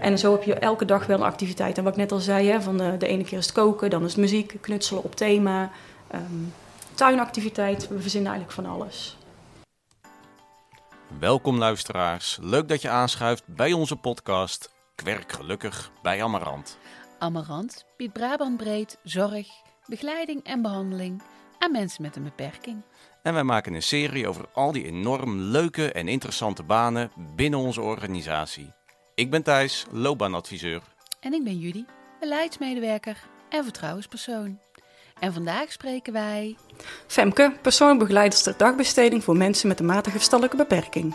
En zo heb je elke dag wel een activiteit. En wat ik net al zei, hè, van de, de ene keer is het koken, dan is het muziek, knutselen op thema, ehm, tuinactiviteit. We verzinnen eigenlijk van alles. Welkom luisteraars, leuk dat je aanschuift bij onze podcast Kwerk Gelukkig bij Amarant. Amarant biedt Brabant breed zorg, begeleiding en behandeling aan mensen met een beperking. En wij maken een serie over al die enorm leuke en interessante banen binnen onze organisatie. Ik ben Thijs, loopbaanadviseur. En ik ben Judy, beleidsmedewerker en vertrouwenspersoon. En vandaag spreken wij... Femke, persoonlijk begeleidster dagbesteding voor mensen met een matige verstandelijke beperking.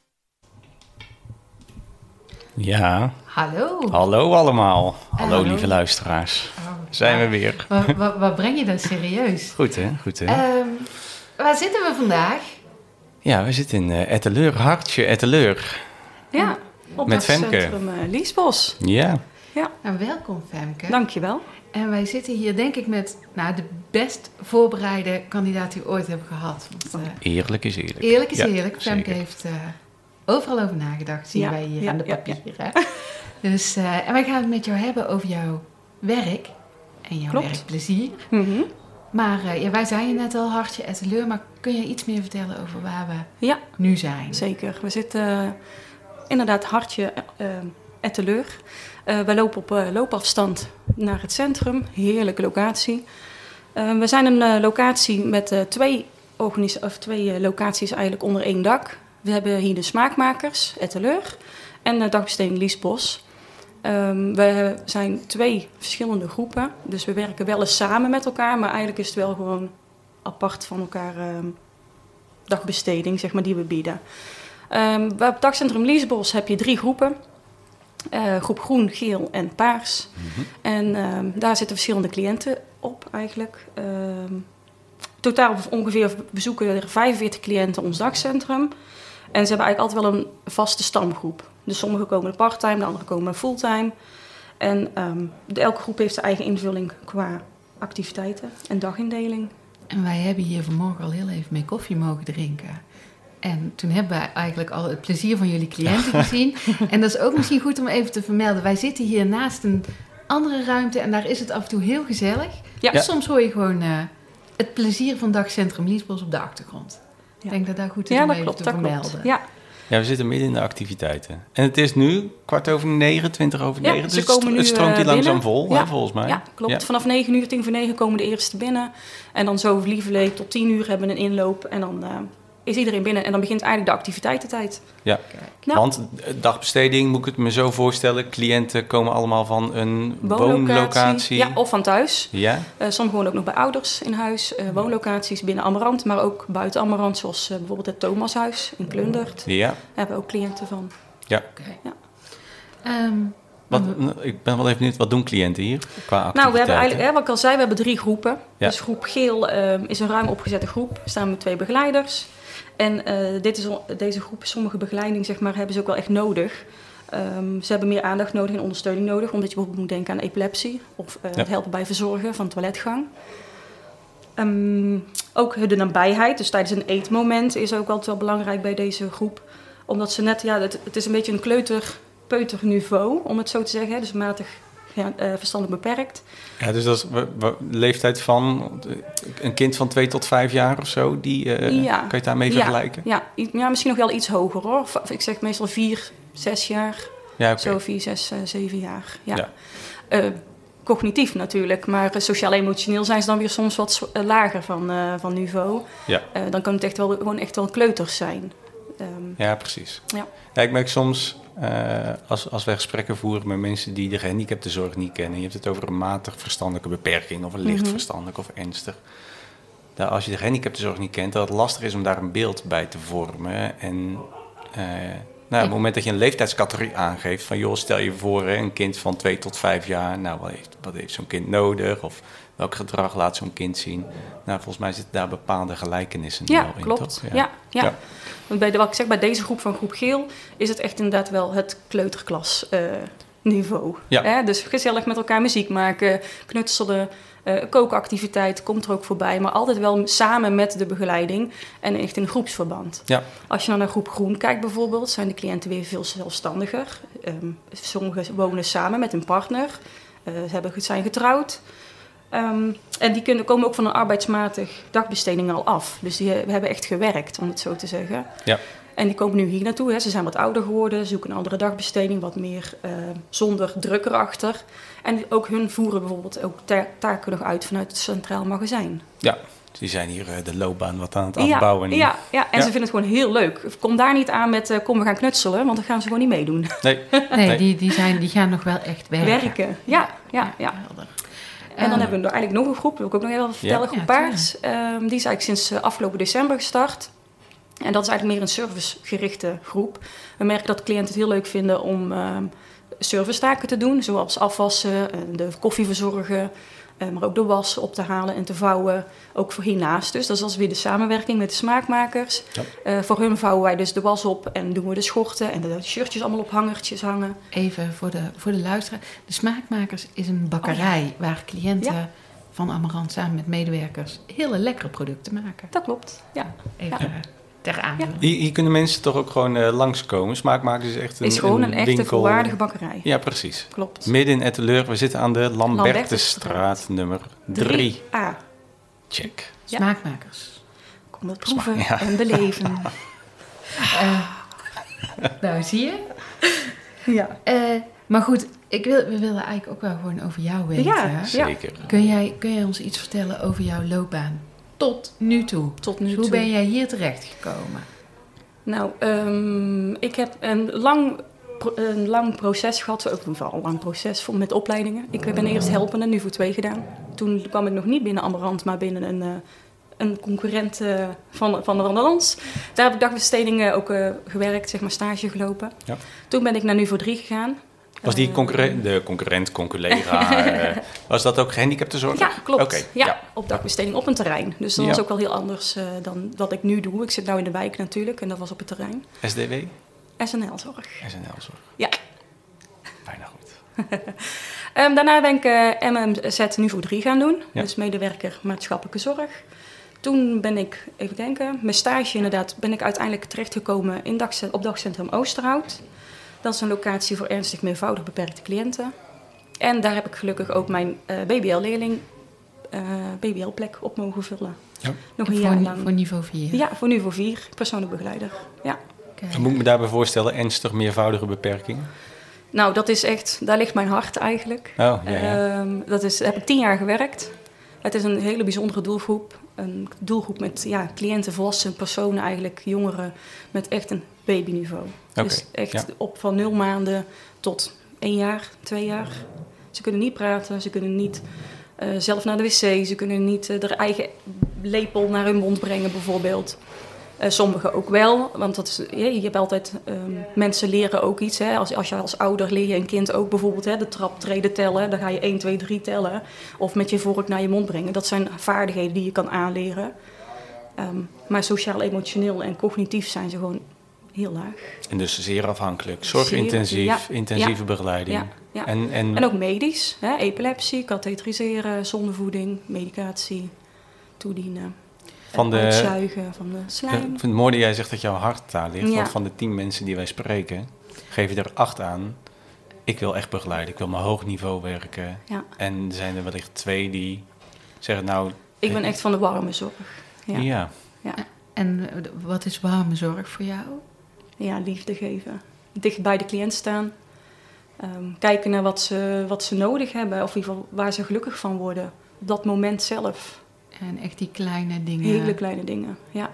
Ja, Hallo. hallo allemaal. Hallo, Hallo. lieve luisteraars. Oh, Zijn we weer. Waar, waar breng je dat serieus? Goed hè, goed hè. Ehm, waar zitten we vandaag? Ja, we zitten in eh Etteleur, hartje Etteleur. Ja, op Met Femke. centrum uh, Liesbos. Ja, Ja, Nou, welkom Femke. dankjewel. En wij zitten hier denk ik met nou, de best voorbereide kandidaat die we ooit hebben gehad. Want, eh, eerlijk is eerlijk. eerlijk is Ja, eerlijk. Femke zeker. heeft eh, overal over nagedacht, zien wij hier aan de papieren. Dus, eh, en wij gaan het met jou hebben over jouw werk en jouw Klopt. werkplezier. Mhm. Maar eh, ja, wij zijn je net al hartje etteleur, maar kun je iets meer vertellen over waar we Ja, nu zijn? zeker. We zitten eh, inderdaad hartje eh Etteleur. Eh wij lopen op loopafstand naar het centrum. Heerlijke locatie. We zijn een locatie met twee, organis- of twee locaties eigenlijk onder één dak. We hebben hier de Smaakmakers, Etteleur, en de dagbesteding Liesbos. Ehm, we zijn twee verschillende groepen, dus we werken wel eens samen met elkaar, maar eigenlijk is het wel gewoon apart van elkaar ehm, dagbesteding, zeg maar, die we bieden. Ehm, bij het dagcentrum Liesbos heb je drie groepen. Eh, groep groen, geel en paars. En ehm, daar zitten verschillende cliënten op eigenlijk. Totaal ongeveer bezoeken er 45 cliënten ons dagcentrum. En ze hebben eigenlijk altijd wel een vaste stamgroep. Dus sommigen komen parttime, de anderen komen fulltime. En ehm, de- elke groep heeft zijn eigen invulling qua activiteiten en dagindeling. En wij hebben hier vanmorgen al heel even mee koffie mogen drinken. En toen hebben wij eigenlijk al het plezier van jullie cliënten gezien. En dat is ook misschien goed om even te vermelden. Wij zitten hier naast een andere ruimte en daar is het af en toe heel gezellig. Ja. Soms hoor je gewoon eh, het plezier van dagcentrum Liesbos op de achtergrond. Ik denk dat daar goed is Ja, om dat even klopt. te Dat vermelden. klopt. Ja, Ja, we zitten midden in de activiteiten. En het is nu kwart over negen, twintig over Ja, negen. ze dus komen het, nu, het stroomt hier eh, langzaam binnen. vol, Ja. hè, volgens mij. Ja, klopt. Ja. Vanaf 9 uur, tien voor 9 komen de eerste binnen. En dan zo lieverlee tot 10 uur hebben we een inloop. En dan eh, is iedereen binnen. En dan begint eigenlijk de activiteiteit. Ja. Ja. Want eh, dagbesteding, moet ik het me zo voorstellen, cliënten komen allemaal van een woonlocatie. Ja, of van thuis. Ja? Eh sommigen wonen ook nog bij ouders in huis. Eh, woonlocaties binnen Amarant, maar ook buiten Amarant. Zoals bijvoorbeeld het Thomashuis in Klundert. Daar Ja. hebben we ook cliënten van. ja. Ehm, Wat, ik ben wel even benieuwd, wat doen cliënten hier qua activiteiten? Nou, we hebben eigenlijk, hè, wat ik al zei, we hebben drie groepen. Ja. Dus groep geel ehm, is een ruim opgezette groep. Staan met twee begeleiders. En eh, dit is, deze groep, sommige begeleiding zeg maar, hebben ze ook wel echt nodig. Ehm, ze hebben meer aandacht nodig en ondersteuning nodig. Omdat je bijvoorbeeld moet denken aan epilepsie. Of Ja. het helpen bij verzorgen van toiletgang. Ehm, ook de nabijheid, dus tijdens een eetmoment is ook altijd wel belangrijk bij deze groep. Omdat ze net, ja, het, het is een beetje een kleuter-peuter niveau, om het zo te zeggen. Dus matig ja, eh, verstandelijk beperkt. Ja, dus dat is wa- leeftijd van een kind van twee tot vijf jaar of zo. Die, eh, Ja. Kan je daarmee vergelijken? Ja, ja, misschien nog wel iets hoger hoor. Ik zeg meestal vier, zes jaar. Ja. Zo vier, zes, eh, zeven jaar. Ja. Cognitief natuurlijk, maar sociaal-emotioneel zijn ze dan weer soms wat lager van, van niveau. Ja. Dan kan het echt wel, gewoon echt wel kleuters zijn. Ehm, Ja, precies. Ja. Ja, ik merk soms, eh, als, als wij gesprekken voeren met mensen die de gehandicaptenzorg niet kennen, je hebt het over een matig verstandelijke beperking of een licht Mhm. verstandelijk of ernstig. dat als je de gehandicaptenzorg niet kent, dat het lastig is om daar een beeld bij te vormen. En eh, nou, op het moment dat je een leeftijdscategorie aangeeft, van joh, stel je voor een kind van 2 tot 5 jaar, nou, wat heeft, wat heeft zo'n kind nodig? Of welk gedrag laat zo'n kind zien? Nou, volgens mij zitten daar bepaalde gelijkenissen Ja, wel in, klopt. toch? Ja, ja. Ja. Want bij de, wat ik zeg, bij deze groep van groep geel is het echt inderdaad wel het kleuterklas niveau. Ja. Hè? Dus gezellig met elkaar muziek maken, knutselen, eh kookactiviteit komt er ook voorbij. Maar altijd wel samen met de begeleiding en echt in groepsverband. Ja. Als je dan naar groep groen kijkt bijvoorbeeld, zijn de cliënten weer veel zelfstandiger. Ehm, sommigen wonen samen met een partner, eh, ze hebben, zijn getrouwd. Ehm, en die kunnen, komen ook van een arbeidsmatig dagbesteding al af. Dus die eh, hebben echt gewerkt, om het zo te zeggen. Ja. En die komen nu hier naartoe. Hè. Ze zijn wat ouder geworden, zoeken een andere dagbesteding, wat meer eh, zonder druk erachter. En ook hun voeren bijvoorbeeld ook ta- taken nog uit vanuit het Centraal Magazijn. Ja, die zijn hier eh, de loopbaan wat aan het afbouwen. Ja, ja, ja, en Ja. ze vinden het gewoon heel leuk. Kom daar niet aan met eh, kom we gaan knutselen, want dan gaan ze gewoon niet meedoen. Nee, Nee, Nee. Die, die, zijn, die gaan nog wel echt werken. Werken. Ja, ja, ja. En dan Eh, hebben we eigenlijk nog een groep, wil ik ook nog even vertellen. Ja. Groep Ja, Paars. Ehm, die is eigenlijk sinds eh, afgelopen december gestart. En dat is eigenlijk meer een servicegerichte groep. We merken dat cliënten het heel leuk vinden om ehm servicetaken te doen. Zoals afwassen, eh, de koffie verzorgen. eh, maar ook de was op te halen en te vouwen. Ook voor hiernaast dus. Dat is als weer de samenwerking met de smaakmakers. Ja. Eh, voor hun vouwen wij dus de was op en doen we de schorten en de shirtjes allemaal op hangertjes hangen. Even voor de, voor de luisteraar. De Smaakmakers is een bakkerij waar cliënten Ja. van Amarant samen met medewerkers hele lekkere producten maken. Dat klopt, ja. Even Ja. Ter aanvulling. Hier, hier kunnen mensen toch ook gewoon eh, langskomen. Smaakmakers is echt een, Het is gewoon een, echte winkel. volwaardige bakkerij. Ja, precies. Klopt. Midden in Etteleur, we zitten aan de Lambertusstraat Lambertusstraat. nummer 3. 3A. Check. Ja. Smaakmakers. Kom dat proeven Smaak- ja. en beleven. Eh, nou, zie je? ja. Eh, maar goed, ik wil, we willen eigenlijk ook wel gewoon over jou weten. Ja. Zeker. Kun, jij, kun jij ons iets vertellen over jouw loopbaan tot nu toe? Tot nu Dus toe. hoe ben jij hier terechtgekomen? Nou, ehm, ik heb een lang, een lang proces gehad. Ook een lang proces vol met opleidingen. Ik ben eerst helpende, nu voor twee gedaan. Toen kwam ik nog niet binnen Amarant, maar binnen een, eh, een concurrent eh, van, van de Wanderlands. Daar heb ik dagbestedingen ook eh, gewerkt, zeg maar stage gelopen. Ja. Toen ben ik naar nu voor drie gegaan. Was die concurrent, de concurrent, conculega, eh, was dat ook gehandicaptenzorg? Ja, klopt. Oké, ja, ja. op dagbesteding op een terrein. Dus dat Ja. was ook wel heel anders eh, dan wat ik nu doe. Ik zit nu in de wijk natuurlijk en dat was op het terrein. SDW? SNL-zorg. SNL-zorg. Ja. Bijna goed. Ehm, daarna ben ik eh, MMZ nu voor drie gaan doen. Ja. Dus medewerker maatschappelijke zorg. Toen ben ik, even denken, mijn stage inderdaad, ben ik uiteindelijk terechtgekomen in op dagcentrum Oosterhout. Dat is een locatie voor ernstig meervoudig beperkte cliënten. En daar heb ik gelukkig ook mijn eh, BBL-leerling, eh, BBL-plek op mogen vullen. Ja. Nog een voor, jaar lang. voor niveau 4. Ja, voor nu voor vier, persoonlijk begeleider. Ja. Oké. Wat moet ik me daarbij voorstellen? Ernstig meervoudige beperking? Nou, dat is echt, daar ligt mijn hart eigenlijk. Oh, ja, ja. Ehm, dat is, daar heb ik tien jaar gewerkt. Het is een hele bijzondere doelgroep. Een doelgroep met ja, cliënten, volwassen personen eigenlijk, jongeren met echt een babyniveau. Oké, Dus echt ja. op van nul maanden tot één jaar, twee jaar. Ze kunnen niet praten, ze kunnen niet eh, zelf naar de wc, ze kunnen niet hun eigen lepel naar hun mond brengen bijvoorbeeld. Eh, sommigen ook wel, want dat is, ja, je hebt altijd, ehm, mensen leren ook iets. Hè. Als, als je als ouder leer je een kind ook bijvoorbeeld hè, de traptreden tellen. Dan ga je 1, 2, 3 tellen. Of met je vork naar je mond brengen. Dat zijn vaardigheden die je kan aanleren. Ehm, maar sociaal, emotioneel en cognitief zijn ze gewoon heel laag. En dus zeer afhankelijk. Zorgintensief, ja, intensieve begeleiding. Ja. En, en, En ook medisch. Hè, epilepsie, katheteriseren, zondevoeding, medicatie, toedienen. Van de, Uitzuigen van de ik slijm. vind het mooi dat jij zegt dat jouw hart daar ligt. Ja. Want van de tien mensen die wij spreken, geef je er acht aan. Ik wil echt begeleiden. Ik wil mijn hoog niveau werken. Ja. En er zijn er wellicht twee die zeggen, nou... Ik ben echt van de warme zorg. Ja. Ja, ja. En wat is warme zorg voor jou? ja liefde geven. Dicht bij de cliënt staan. Ehm, kijken naar wat ze, wat ze nodig hebben. Of in ieder geval waar ze gelukkig van worden. Op dat moment zelf. En echt die kleine dingen. Hele kleine dingen. Ja.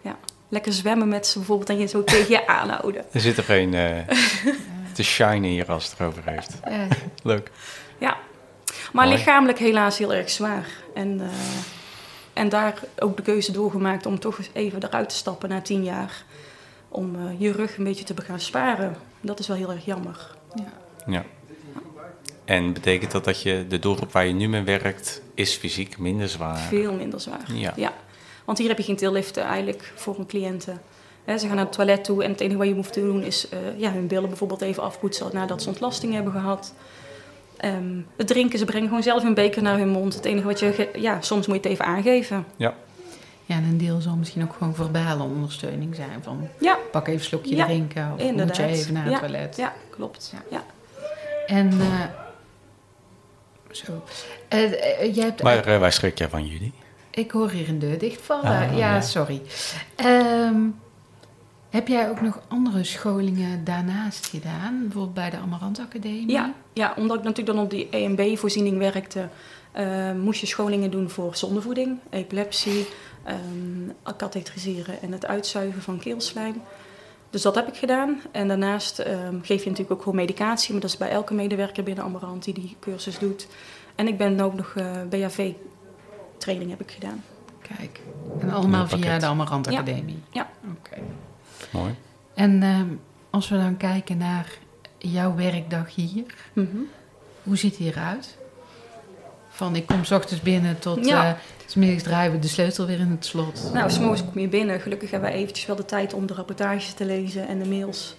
ja. Lekker zwemmen met ze bijvoorbeeld en je zo tegen je aanhouden. Er zit er geen eh, te shinen hier als het erover heeft. Leuk. Ja. Maar Mooi. lichamelijk helaas heel erg zwaar. En eh, en daar ook de keuze doorgemaakt om toch eens even eruit te stappen na tien jaar. Om eh, je rug een beetje te gaan sparen. Dat is wel heel erg jammer. Ja. Ja. En betekent dat dat je de doelgroep waar je nu mee werkt, is fysiek minder zwaar? Veel minder zwaar. Ja. Want hier heb je geen tilliften eigenlijk voor een cliënten. Hè, ze gaan naar het toilet toe en het enige wat je hoeft te doen is eh, ja, hun billen bijvoorbeeld even afpoetsen nadat ze ontlasting hebben gehad. Ehm, het drinken, ze brengen gewoon zelf een beker naar hun mond. Het enige wat je, ja, soms moet je het even aangeven. Ja. ja, en een deel zal misschien ook gewoon verbale ondersteuning zijn. Van Ja, pak even een slokje Ja, drinken of inderdaad. moet je even naar het Ja, toilet. ja klopt. Ja. Ja. En eh, zo. Eh, eh, jij hebt Maar eh, waar schrik jij van jullie? Ik hoor hier een deur dichtvallen. Ah, ja, ja. sorry. Ehm, heb jij ook nog andere scholingen daarnaast gedaan? Bijvoorbeeld bij de Amarant Academie? Ja, ja, omdat ik natuurlijk dan op die EMB-voorziening werkte, eh, moest je scholingen doen voor zondevoeding, epilepsie, ehm katheteriseren en het uitzuigen van keelslijm. Dus dat heb ik gedaan. En daarnaast ehm, geef je natuurlijk ook gewoon medicatie, maar dat is bij elke medewerker binnen Amarant die die cursus doet. En ik ben ook nog eh BHV-training heb ik gedaan. Kijk. En allemaal via de Amarant. Academie? Ja. Oké. Mooi. En ehm, als we dan kijken naar jouw werkdag hier, Mhm. hoe ziet die eruit? Van ik kom 's ochtends binnen tot Ja. middags draaien we de sleutel weer in het slot. Nou, s'morgens kom je binnen. Gelukkig hebben wij eventjes wel de tijd om de rapportages te lezen en de mails.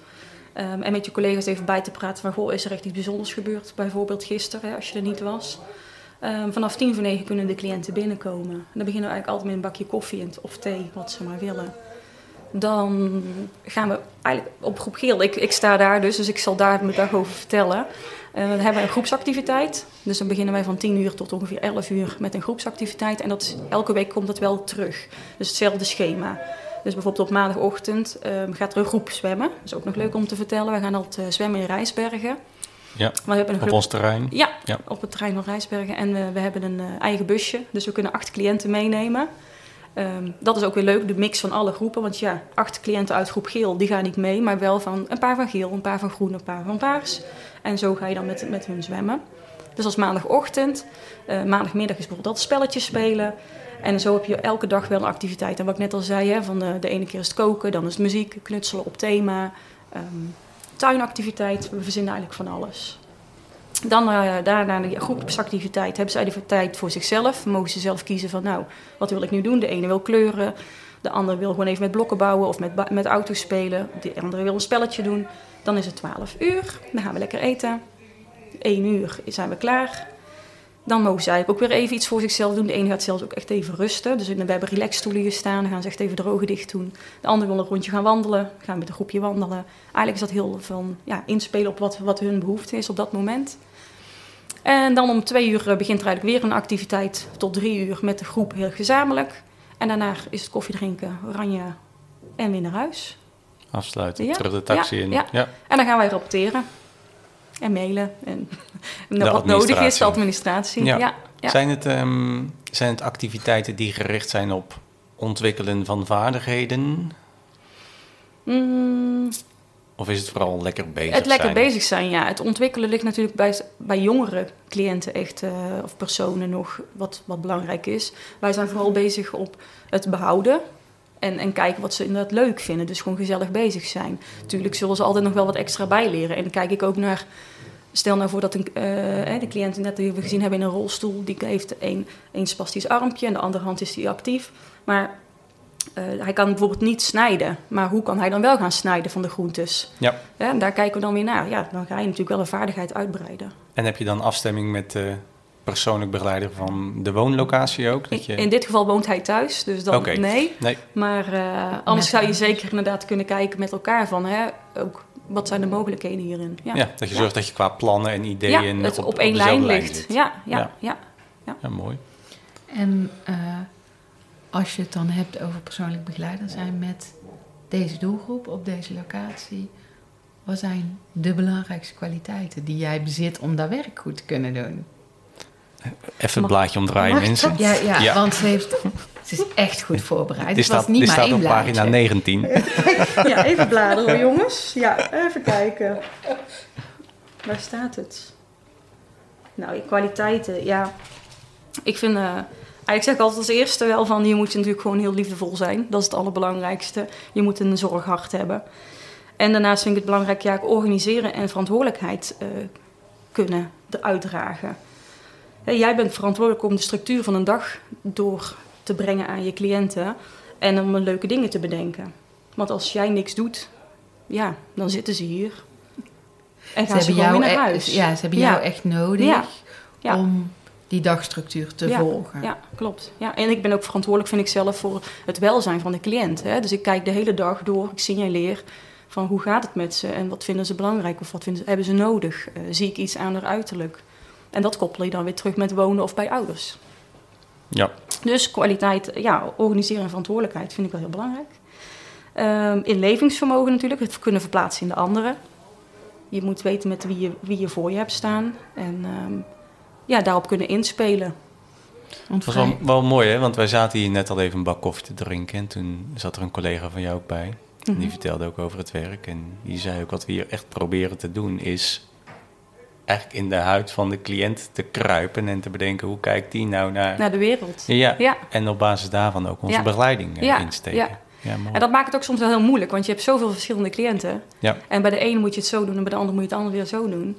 Ehm, en met je collega's even bij te praten van, goh, is er echt iets bijzonders gebeurd? Bijvoorbeeld gisteren, hè, als je er niet was. Ehm, vanaf tien voor negen kunnen de cliënten binnenkomen. En dan beginnen we eigenlijk altijd met een bakje koffie en- of thee, wat ze maar willen. Dan gaan we eigenlijk op groep geel. Ik, ik sta daar dus, dus ik zal daar mijn dag over vertellen. Eh, dan hebben we een groepsactiviteit. Dus dan beginnen wij van 10 uur tot ongeveer 11 uur met een groepsactiviteit. En dat is, elke week komt dat wel terug. Dus hetzelfde schema. Dus bijvoorbeeld op maandagochtend ehm, gaat er een groep zwemmen. Dat is ook nog leuk om te vertellen. We gaan altijd eh, zwemmen in Rijsbergen. Ja, Maar we hebben een op ons terrein. ja, Ja. op het terrein van Rijsbergen. En eh, we hebben een eh, eigen busje, dus we kunnen acht cliënten meenemen. Ehm, dat is ook weer leuk, de mix van alle groepen. Want ja, acht cliënten uit groep geel, die gaan niet mee. Maar wel van een paar van geel, een paar van groen, een paar van paars. En zo ga je dan met, met hun zwemmen. Dus als maandagochtend. eh, maandagmiddag is bijvoorbeeld dat spelletjes spelen. En zo heb je elke dag wel een activiteit. En wat ik net al zei, hè, van de, de ene keer is het koken, dan is het muziek, knutselen op thema. ehm, tuinactiviteit, we verzinnen eigenlijk van alles. Dan eh, daarna de groepsactiviteit hebben ze eigenlijk tijd voor zichzelf. Mogen ze zelf kiezen van nou, wat wil ik nu doen? De ene wil kleuren, de andere wil gewoon even met blokken bouwen of met, met auto's spelen. De andere wil een spelletje doen. Dan is het 12 uur, dan gaan we lekker eten. 1 uur zijn we klaar. Dan mogen eigenlijk ook weer even iets voor zichzelf doen. De ene gaat zelfs ook echt even rusten. Dus we hebben relaxstoelen hier staan. Dan gaan ze echt even de ogen dicht doen. De andere wil een rondje gaan wandelen. Gaan met een groepje wandelen. Eigenlijk is dat heel van ja, inspelen op wat, wat hun behoefte is op dat moment. En dan om twee uur eh, begint er eigenlijk weer een activiteit tot drie uur met de groep heel gezamenlijk. En daarna is het koffie drinken, oranje en weer naar huis. Afsluiten, Ja, terug de taxi ja, in. ja. Ja. En dan gaan wij rapporteren. En mailen. En wat nodig is, de administratie. administratie. Ja. Ja. Ja, Zijn, het, ehm, zijn het activiteiten die gericht zijn op ontwikkelen van vaardigheden? Mm, Of is het vooral lekker bezig het lekker zijn? bezig zijn, ja. Het ontwikkelen ligt natuurlijk bij, bij jongere cliënten echt, eh, of personen nog, wat, wat belangrijk is. Wij zijn vooral bezig op het behouden en, en kijken wat ze inderdaad leuk vinden. Dus gewoon gezellig bezig zijn. Natuurlijk zullen ze altijd nog wel wat extra bijleren. En dan kijk ik ook naar, stel nou voor dat een, hè, de cliënt net die we gezien hebben in een rolstoel, die heeft een spastisch armpje en de andere hand is die actief. Maar eh, hij kan bijvoorbeeld niet snijden, maar hoe kan hij dan wel gaan snijden van de groentes? Ja. Ja, en daar kijken we dan weer naar. Ja, dan ga je natuurlijk wel een vaardigheid uitbreiden. En heb je dan afstemming met de persoonlijk begeleider van de woonlocatie ook? Dat je... In dit geval woont hij thuis, dus dan Oké. nee. Nee, Maar eh, anders zou je zeker inderdaad kunnen kijken met elkaar van... Hè, ook, wat zijn de mogelijkheden hierin? Ja, ja. dat je Ja. zorgt dat je qua plannen en Ja, ideeën het op, op, één lijn ligt. zit. Ja, ja, Ja. ja. Ja, mooi. En eh, als je het dan hebt over persoonlijk begeleider zijn met deze doelgroep op deze locatie, wat zijn de belangrijkste kwaliteiten die jij bezit om dat werk goed te kunnen doen? Even het blaadje omdraaien, Mag mensen. Ja, ja, Ja. want ze, heeft, ze is echt goed voorbereid. Dit Het was staat, niet dit maar staat één op blaadje. pagina 19. Ja, even bladeren jongens. Ja, even kijken. Waar staat het? Nou, kwaliteiten, ja. Ik vind, eh, Ik zeg altijd als eerste wel van je moet natuurlijk gewoon heel liefdevol zijn. Dat is het allerbelangrijkste. Je moet een zorghart hebben. En daarnaast vind ik het belangrijk ja, organiseren en verantwoordelijkheid uh, kunnen uitdragen. jij bent verantwoordelijk om de structuur van een dag door te brengen aan je cliënten en om leuke dingen te bedenken. Want als jij niks doet, ja, dan zitten ze hier. En gaan ze, ze gewoon naar e- huis. Ja, ze hebben jou echt nodig om die dagstructuur te volgen. Ja, klopt. Ja, en ik ben ook verantwoordelijk, vind ik zelf, voor het welzijn van de cliënt. Hè? Dus ik kijk de hele dag door, ik signaleer van hoe gaat het met ze en wat vinden ze belangrijk of wat vinden ze, hebben ze nodig. Uh, zie ik iets aan haar uiterlijk? En dat koppel je dan weer terug met wonen of bij ouders. Ja. Dus kwaliteit, ja, organiseren en verantwoordelijkheid vind ik wel heel belangrijk. Um, inlevingsvermogen natuurlijk, het kunnen verplaatsen in de anderen. Je moet weten met wie je, wie je voor je hebt staan. En um, ja, daarop kunnen inspelen. Dat was wel, wel, mooi, hè? Want wij zaten hier net al even een bak koffie te drinken. En toen zat er een collega van jou ook bij. Die mhm. vertelde ook over het werk. En die zei ook wat we hier echt proberen te doen is eigenlijk in de huid van de cliënt te kruipen en te bedenken hoe kijkt die nou naar... Naar de wereld. Ja, ja. en op basis daarvan ook onze begeleiding uh, insteken. Ja. Ja, en dat maakt het ook soms wel heel moeilijk, want je hebt zoveel verschillende cliënten. Ja. En bij de ene moet je het zo doen en bij de andere moet je het andere weer zo doen.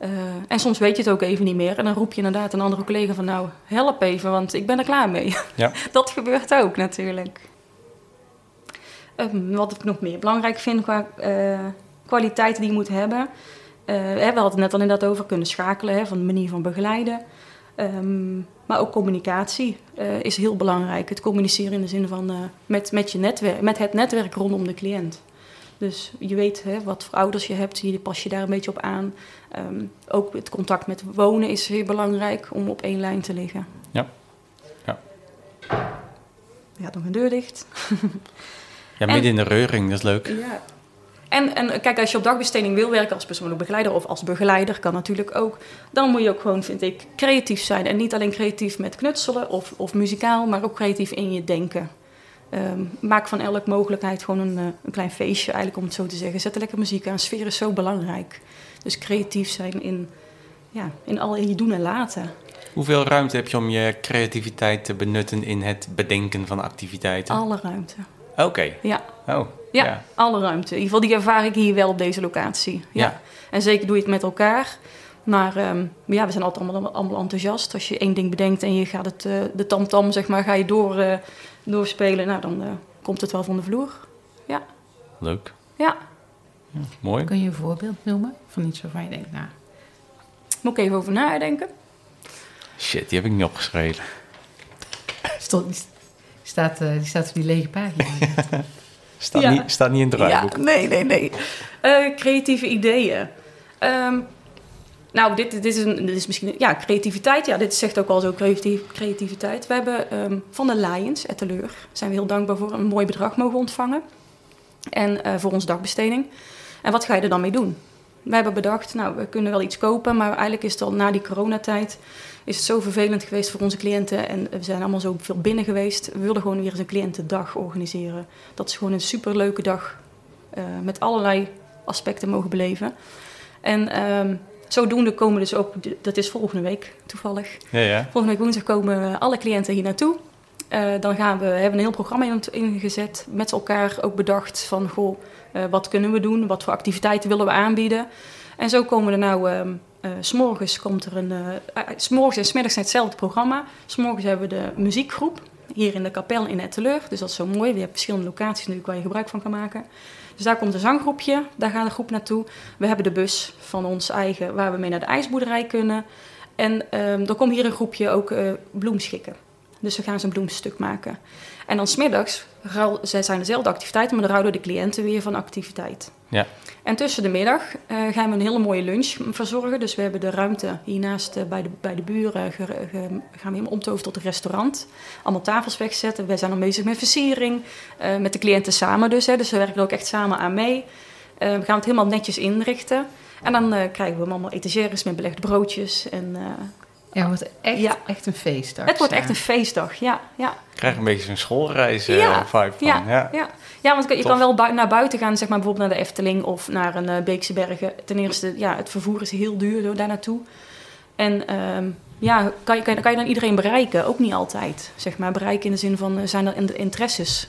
Uh, en soms weet je het ook even niet meer. En dan roep je inderdaad een andere collega van... nou, help even, want ik ben er klaar mee. Ja. dat gebeurt ook natuurlijk. Uh, wat ik nog meer belangrijk vind qua uh, kwaliteiten die je moet hebben... we hadden het net al inderdaad over kunnen schakelen... Hè, van de manier van begeleiden. Um, maar ook communicatie is heel belangrijk. Het communiceren in de zin van met, met, je netwerk, met het netwerk rondom de cliënt. Dus je weet hè, wat voor ouders je hebt, je pas je daar een beetje op aan. Um, ook het contact met wonen is heel belangrijk om op één lijn te liggen. Ja. Ja, ja nog een deur dicht. ja, midden in de reuring, dat is leuk. Ja. En, en kijk, als je op dagbesteding wil werken als persoonlijk begeleider of als begeleider, kan natuurlijk ook. Dan moet je ook gewoon, vind ik, creatief zijn. En niet alleen creatief met knutselen of, of muzikaal, maar ook creatief in je denken. Um, maak van elke mogelijkheid gewoon een, uh, een, klein feestje, eigenlijk om het zo te zeggen. Zet er lekker muziek aan. Sfeer is zo belangrijk. Dus creatief zijn in, ja, in al in je doen en laten. Hoeveel ruimte heb je om je creativiteit te benutten in het bedenken van activiteiten? Alle ruimte. Oké. Ja. Oh, ja. ja, alle ruimte. In ieder geval, die ervaar ik hier wel op deze locatie. Ja. ja. En zeker doe je het met elkaar. Maar um, ja, we zijn altijd allemaal, allemaal enthousiast. Als je één ding bedenkt en je gaat het, uh, de tamtam, -tam, zeg maar, ga je door, uh, doorspelen. Nou, dan uh, komt het wel van de vloer. Ja. Leuk. Ja. ja. Mooi. Kun je een voorbeeld noemen van iets waarvan je denkt, nou... Moet ik even over nadenken? Shit, die heb ik niet opgeschreven. Stond, die, staat, die staat op die lege pagina. staat, ja. niet, staat niet in het draaiboek. Ja, nee, nee, nee. creatieve ideeën. Um, nou, dit, dit, is een, dit is misschien... Ja, creativiteit. Ja, dit zegt ook al zo creatief, creativiteit. We hebben um, van de Lions, Etteleur, zijn we heel dankbaar voor een mooi bedrag mogen ontvangen. En uh, voor ons dagbesteding. En wat ga je er dan mee doen? We hebben bedacht, nou, we kunnen wel iets kopen, maar eigenlijk is het al na die coronatijd is het zo vervelend geweest voor onze cliënten. En we zijn allemaal zo veel binnen geweest. We wilden gewoon weer eens een cliëntendag organiseren. Dat is gewoon een superleuke dag uh, met allerlei aspecten mogen beleven. En um, Zodoende komen dus ook, dat is volgende week toevallig. Ja, ja. Volgende week woensdag komen alle cliënten hier naartoe. Uh, dan gaan we, hebben een heel programma ingezet, met elkaar ook bedacht van, goh, uh, wat kunnen we doen, wat voor activiteiten willen we aanbieden. En zo komen er nou, uh, s'morgens komt er een, s'morgens en smiddags hetzelfde programma. S'morgens hebben we de muziekgroep, hier in de kapel in Etteleur. Dus dat is zo mooi, we hebben verschillende locaties natuurlijk waar je gebruik van kan maken. Dus daar komt een zanggroepje, daar gaat de groep naartoe. We hebben de bus van ons eigen, waar we mee naar de ijsboerderij kunnen. En um, er komt hier een groepje ook uh, bloemschikken. Dus we gaan ze een bloemstuk maken. En dan smiddags, zij zijn dezelfde activiteiten, maar dan houden de cliënten weer van activiteit. Ja. En tussen de middag uh, gaan we een hele mooie lunch verzorgen. Dus we hebben de ruimte hiernaast uh, bij, de, bij de buren, ge, ge, gaan we helemaal omtoveren tot een restaurant. Allemaal tafels wegzetten. We zijn dan bezig met versiering, uh, met de cliënten samen dus. Hè, dus we werken er ook echt samen aan mee. we gaan het helemaal netjes inrichten. En dan krijgen we allemaal etagères met belegde broodjes en ja, het wordt echt, ja. echt een feestdag. Het wordt echt een feestdag, ja. ja. Ik krijg een beetje zo'n schoolreis uh, ja. vibe van. Ja, ja. ja. ja want je kan wel naar buiten gaan, zeg maar bijvoorbeeld naar de Efteling of naar een uh, Beekse Bergen. Ten eerste, ja, het vervoer is heel duur door daar naartoe. En um, ja, kan je, kan, je, kan je dan iedereen bereiken? Ook niet altijd. Zeg maar, bereiken in de zin van, eh, zijn er in de interesses?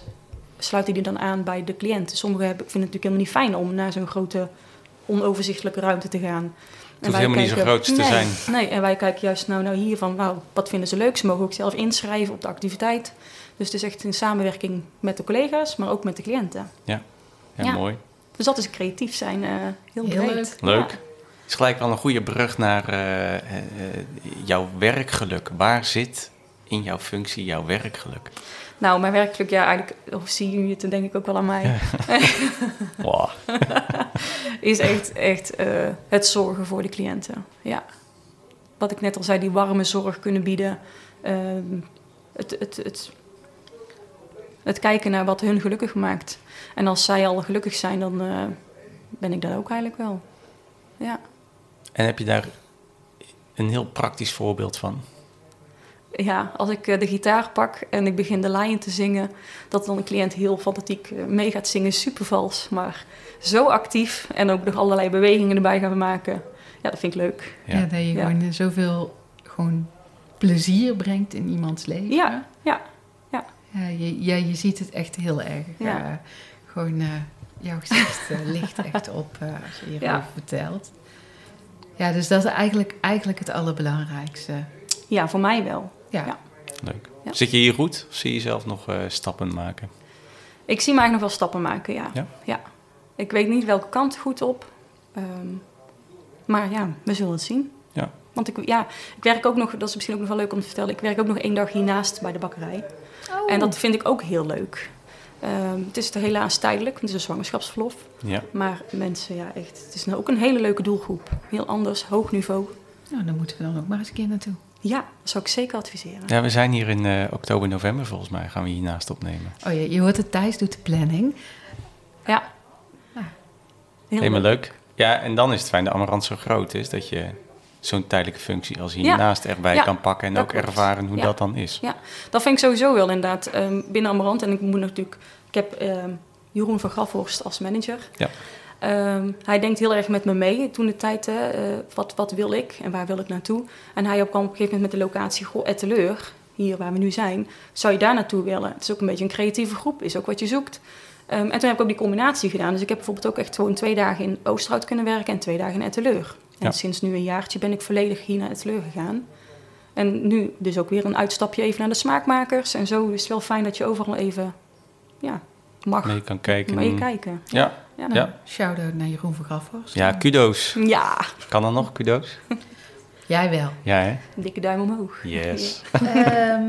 Sluiten die dan aan bij de cliënt? Sommigen hebben, vinden het natuurlijk helemaal niet fijn om naar zo'n grote, onoverzichtelijke ruimte te gaan. Het hoeft helemaal niet zo groot te nee, zijn. Nee, en wij kijken juist nou, nou hier van, nou, wat vinden ze leuk? Ze mogen ook zelf inschrijven op de activiteit. Dus het is echt in samenwerking met de collega's, maar ook met de cliënten. Ja, Ja. mooi. Dus dat is creatief zijn, eh, heel, Heel breed. leuk. Leuk. Ja. is gelijk wel een goede brug naar eh, eh, jouw werkgeluk. Waar zit in jouw functie jouw werkgeluk? Nou, mijn werkelijk, ja, eigenlijk, of zie je het, dan denk ik ook wel aan mij. Wow. is echt, echt eh, het zorgen voor de cliënten. Ja. Wat ik net al zei, die warme zorg kunnen bieden. Ehm, het, het, het, het kijken naar wat hun gelukkig maakt. En als zij al gelukkig zijn, dan eh, ben ik dat ook eigenlijk wel. Ja. En heb je daar een heel praktisch voorbeeld van? ja, als ik eh, de gitaar pak en ik begin de lijn te zingen, dat dan een cliënt heel fanatiek mee gaat zingen, super vals, maar zo actief en ook nog allerlei bewegingen erbij gaan maken. Ja, dat vind ik leuk. Ja. Ja, dat je Ja. gewoon zoveel gewoon plezier brengt in iemands leven. Ja, ja, Ja, je, ja, je ziet het echt heel erg. Ja. Eh, gewoon, eh, jouw gezicht eh, ligt echt op als je hierover Ja. vertelt. Ja, dus dat is eigenlijk, eigenlijk het allerbelangrijkste. ja, voor mij wel. Ja, Ja. Leuk. Ja. Zit je hier goed of zie je zelf nog eh, stappen maken? Ik zie eigenlijk nog wel stappen maken, ja. Ja? Ik weet niet welke kant goed op, ehm, maar ja, we zullen het zien. Ja. Want ik, ja, ik werk ook nog, dat is misschien ook nog wel leuk om te vertellen, ik werk ook nog één dag hiernaast bij de bakkerij. En dat vind ik ook heel leuk. Ehm, het is helaas tijdelijk, want het is een zwangerschapsverlof. Ja. Maar mensen, ja, echt. Het is nou ook een hele leuke doelgroep. Heel anders, hoog niveau. Nou, dan moeten we dan ook maar eens een keer naartoe. Ja, dat zou ik zeker adviseren. ja, we zijn hier in eh, oktober, november volgens mij. Gaan we hiernaast opnemen. Oh ja, je hoort het, Thijs doet de planning. Ja. Heel Helemaal leuk. leuk. Ja, en dan is het fijn dat Amarant zo groot is dat je zo'n tijdelijke functie als hiernaast erbij Ja, kan pakken en ook klopt. ervaren hoe Ja. dat dan is. Ja, dat vind ik sowieso wel inderdaad ehm, binnen Amarant. En ik moet natuurlijk... Ik heb ehm, Jeroen van Grafhorst als manager. Ja. Ehm, hij denkt heel erg met me mee toen de tijd, eh, wat, wat wil ik en waar wil ik naartoe? En hij kwam op een gegeven moment met de locatie Goh, Etteleur, hier waar we nu zijn. Zou je daar naartoe willen? Het is ook een beetje een creatieve groep, is ook wat je zoekt. Ehm, en toen heb ik ook die combinatie gedaan. Dus ik heb bijvoorbeeld ook echt gewoon twee dagen in Oosterhout kunnen werken en twee dagen in Etteleur. En Ja. sinds nu een jaartje ben ik volledig hier naar Etteleur gegaan. En nu dus ook weer een uitstapje even naar de smaakmakers. En zo is het wel fijn dat je overal even ja, mag Mee kan kijken. meekijken. Ja, Ja. Ja. Shout-out naar Jeroen van Grafhorst. ja, kudo's. ja, Kan er nog kudo's? Jij wel. Ja, hè? dikke duim omhoog. Yes. Ehm,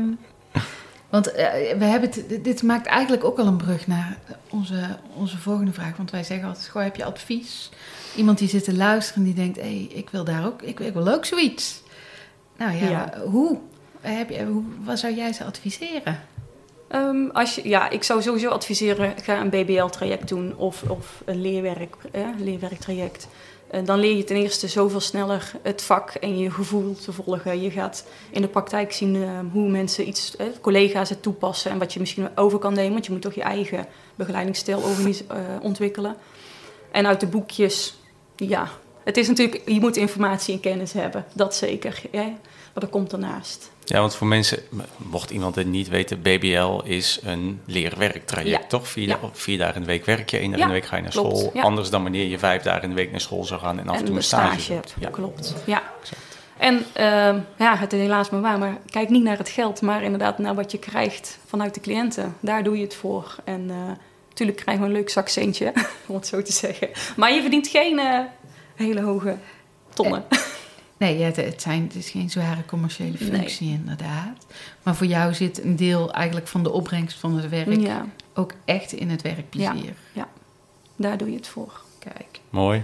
want eh, we hebben het, dit- maakt eigenlijk ook al een brug naar onze, onze volgende vraag. Want wij zeggen altijd, goh, heb je advies? Iemand die zit te luisteren en die denkt, hé, hey, ik wil daar ook, ik, ik wil ook zoiets. Nou ja, Ja. hoe? Heb je, hoe? Wat zou jij ze adviseren? Ehm, als je, ja, ik zou sowieso adviseren, ga een BBL-traject doen of, of een leerwerk, eh, leerwerktraject. Dan leer je ten eerste zoveel sneller het vak en je gevoel te volgen. Je gaat in de praktijk zien eh, hoe mensen iets, eh, collega's het toepassen en wat je misschien over kan nemen. Want je moet toch je eigen begeleidingsstijl eh, ontwikkelen. En uit de boekjes, ja, het is natuurlijk, je moet informatie en kennis hebben, dat zeker. Maar dat komt daarnaast. Ja, want voor mensen, mocht iemand het niet weten, BBL is een leerwerktraject, Ja. toch? Vier, Ja. vier dagen in de week werk je, één dag Ja, in de week ga je naar klopt, school. Anders dan wanneer je vijf dagen in de week naar school zou gaan en af en toe een stage, hebt. doet. Ja. Klopt. Ja. En ehm, ja, het is helaas maar waar, maar kijk niet naar het geld, maar inderdaad naar wat je krijgt vanuit de cliënten. Daar doe je het voor. En eh, natuurlijk krijgen we een leuk zakcentje, om het zo te zeggen. Maar je verdient geen eh, hele hoge tonnen. Nee, ja, het, zijn, het is geen zware commerciële functie inderdaad. Maar voor jou zit een deel eigenlijk van de opbrengst van het werk Ja, ook echt in het werkplezier. daar doe je het voor. Kijk, Mooi.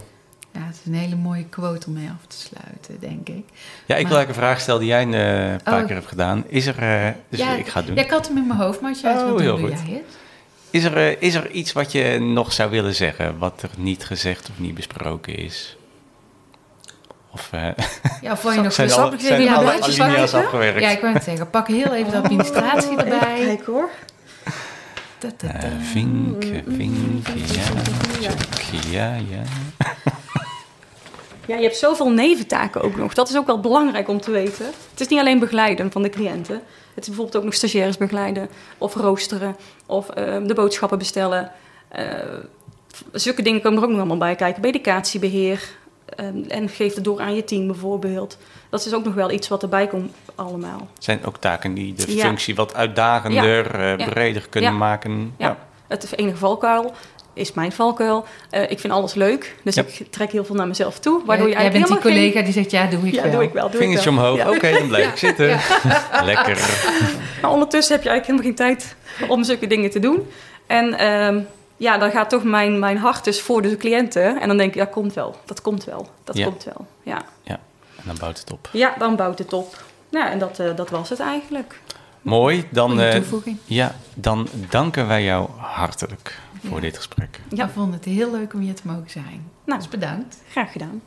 ja, het is een hele mooie quote om mee af te sluiten, denk ik. Ja, ik wil eigenlijk een vraag stellen die jij een eh, paar Oh. keer hebt gedaan. Is er, eh, dus ja, ik ga het doen. Ja, ik had hem in mijn hoofd, maar als jij het Oh, doen, heel doe goed. jij het. Is, er, eh, is er iets wat je nog zou willen zeggen, wat er niet gezegd of niet besproken is? Of eh, Ja, of wil je nog zijn alle, ik zijn weer alle te alinea's schrijven? afgewerkt? Ja, ik wou het zeggen. Pak heel even de administratie erbij. Kijk hoor. Ta, ta. Eh, vinken, vinken, ja. Ja, ja. Ja, je hebt zoveel neventaken ook nog. Dat is ook wel belangrijk om te weten. Het is niet alleen begeleiden van de cliënten. Het is bijvoorbeeld ook nog stagiaires begeleiden, of roosteren, of uh, de boodschappen bestellen. Uh, zulke dingen komen er ook nog allemaal bij kijken. Medicatiebeheer. Uh, en geef het door aan je team bijvoorbeeld. Dat is ook nog wel iets wat erbij komt allemaal. Zijn ook taken die de ja. functie wat uitdagender, ja. breder kunnen ja. maken? Ja. het enige valkuil is mijn valkuil. Uh, ik vind alles leuk, dus ja. ik trek heel veel naar mezelf toe. Waardoor ja, je jij bent die collega geen... die zegt, ja, doe ik ja, wel. doe ik wel. Doe Vingertje ik wel. omhoog, oké, okay, dan blijf ik zitten. Lekker. Maar ondertussen heb je eigenlijk helemaal geen tijd om zulke dingen te doen. En um, ja, dan gaat toch mijn, mijn hart dus voor de cliënten. En dan denk ik, ja, komt wel. Dat komt wel. Dat komt wel, ja. Ja, en dan bouwt het op. Ja, dan bouwt het op. Nou, en dat, uh, dat was het eigenlijk. Mooi, dan, uh, ja, dan danken wij jou hartelijk voor ja. dit gesprek. Ja. Ik vond het heel leuk om hier te mogen zijn. Nou, dus bedankt. Graag gedaan.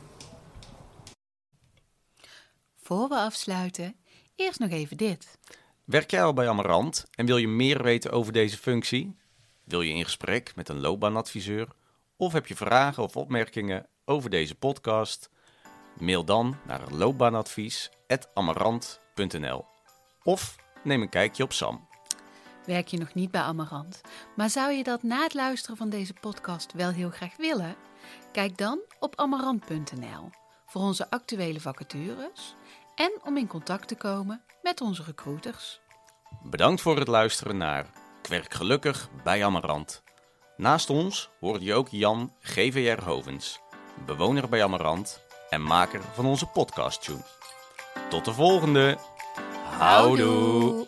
Voor we afsluiten, eerst nog even dit. Werk jij al bij Amarant en wil je meer weten over deze functie? Wil je in gesprek met een loopbaanadviseur? Of heb je vragen of opmerkingen over deze podcast? Mail dan naar loopbaanadvies.amarant.nl of neem een kijkje op Sam. Werk je nog niet bij Amarant, maar zou je dat na het luisteren van deze podcast wel heel graag willen? Kijk dan op amarant.nl voor onze actuele vacatures en om in contact te komen met onze recruiters. Bedankt voor het luisteren naar Kwerk Gelukkig bij Amarant. Naast ons hoorde je ook Jan GVR Hovens, bewoner bij Amarant en maker van onze podcast. Tot de volgende! Houdoe!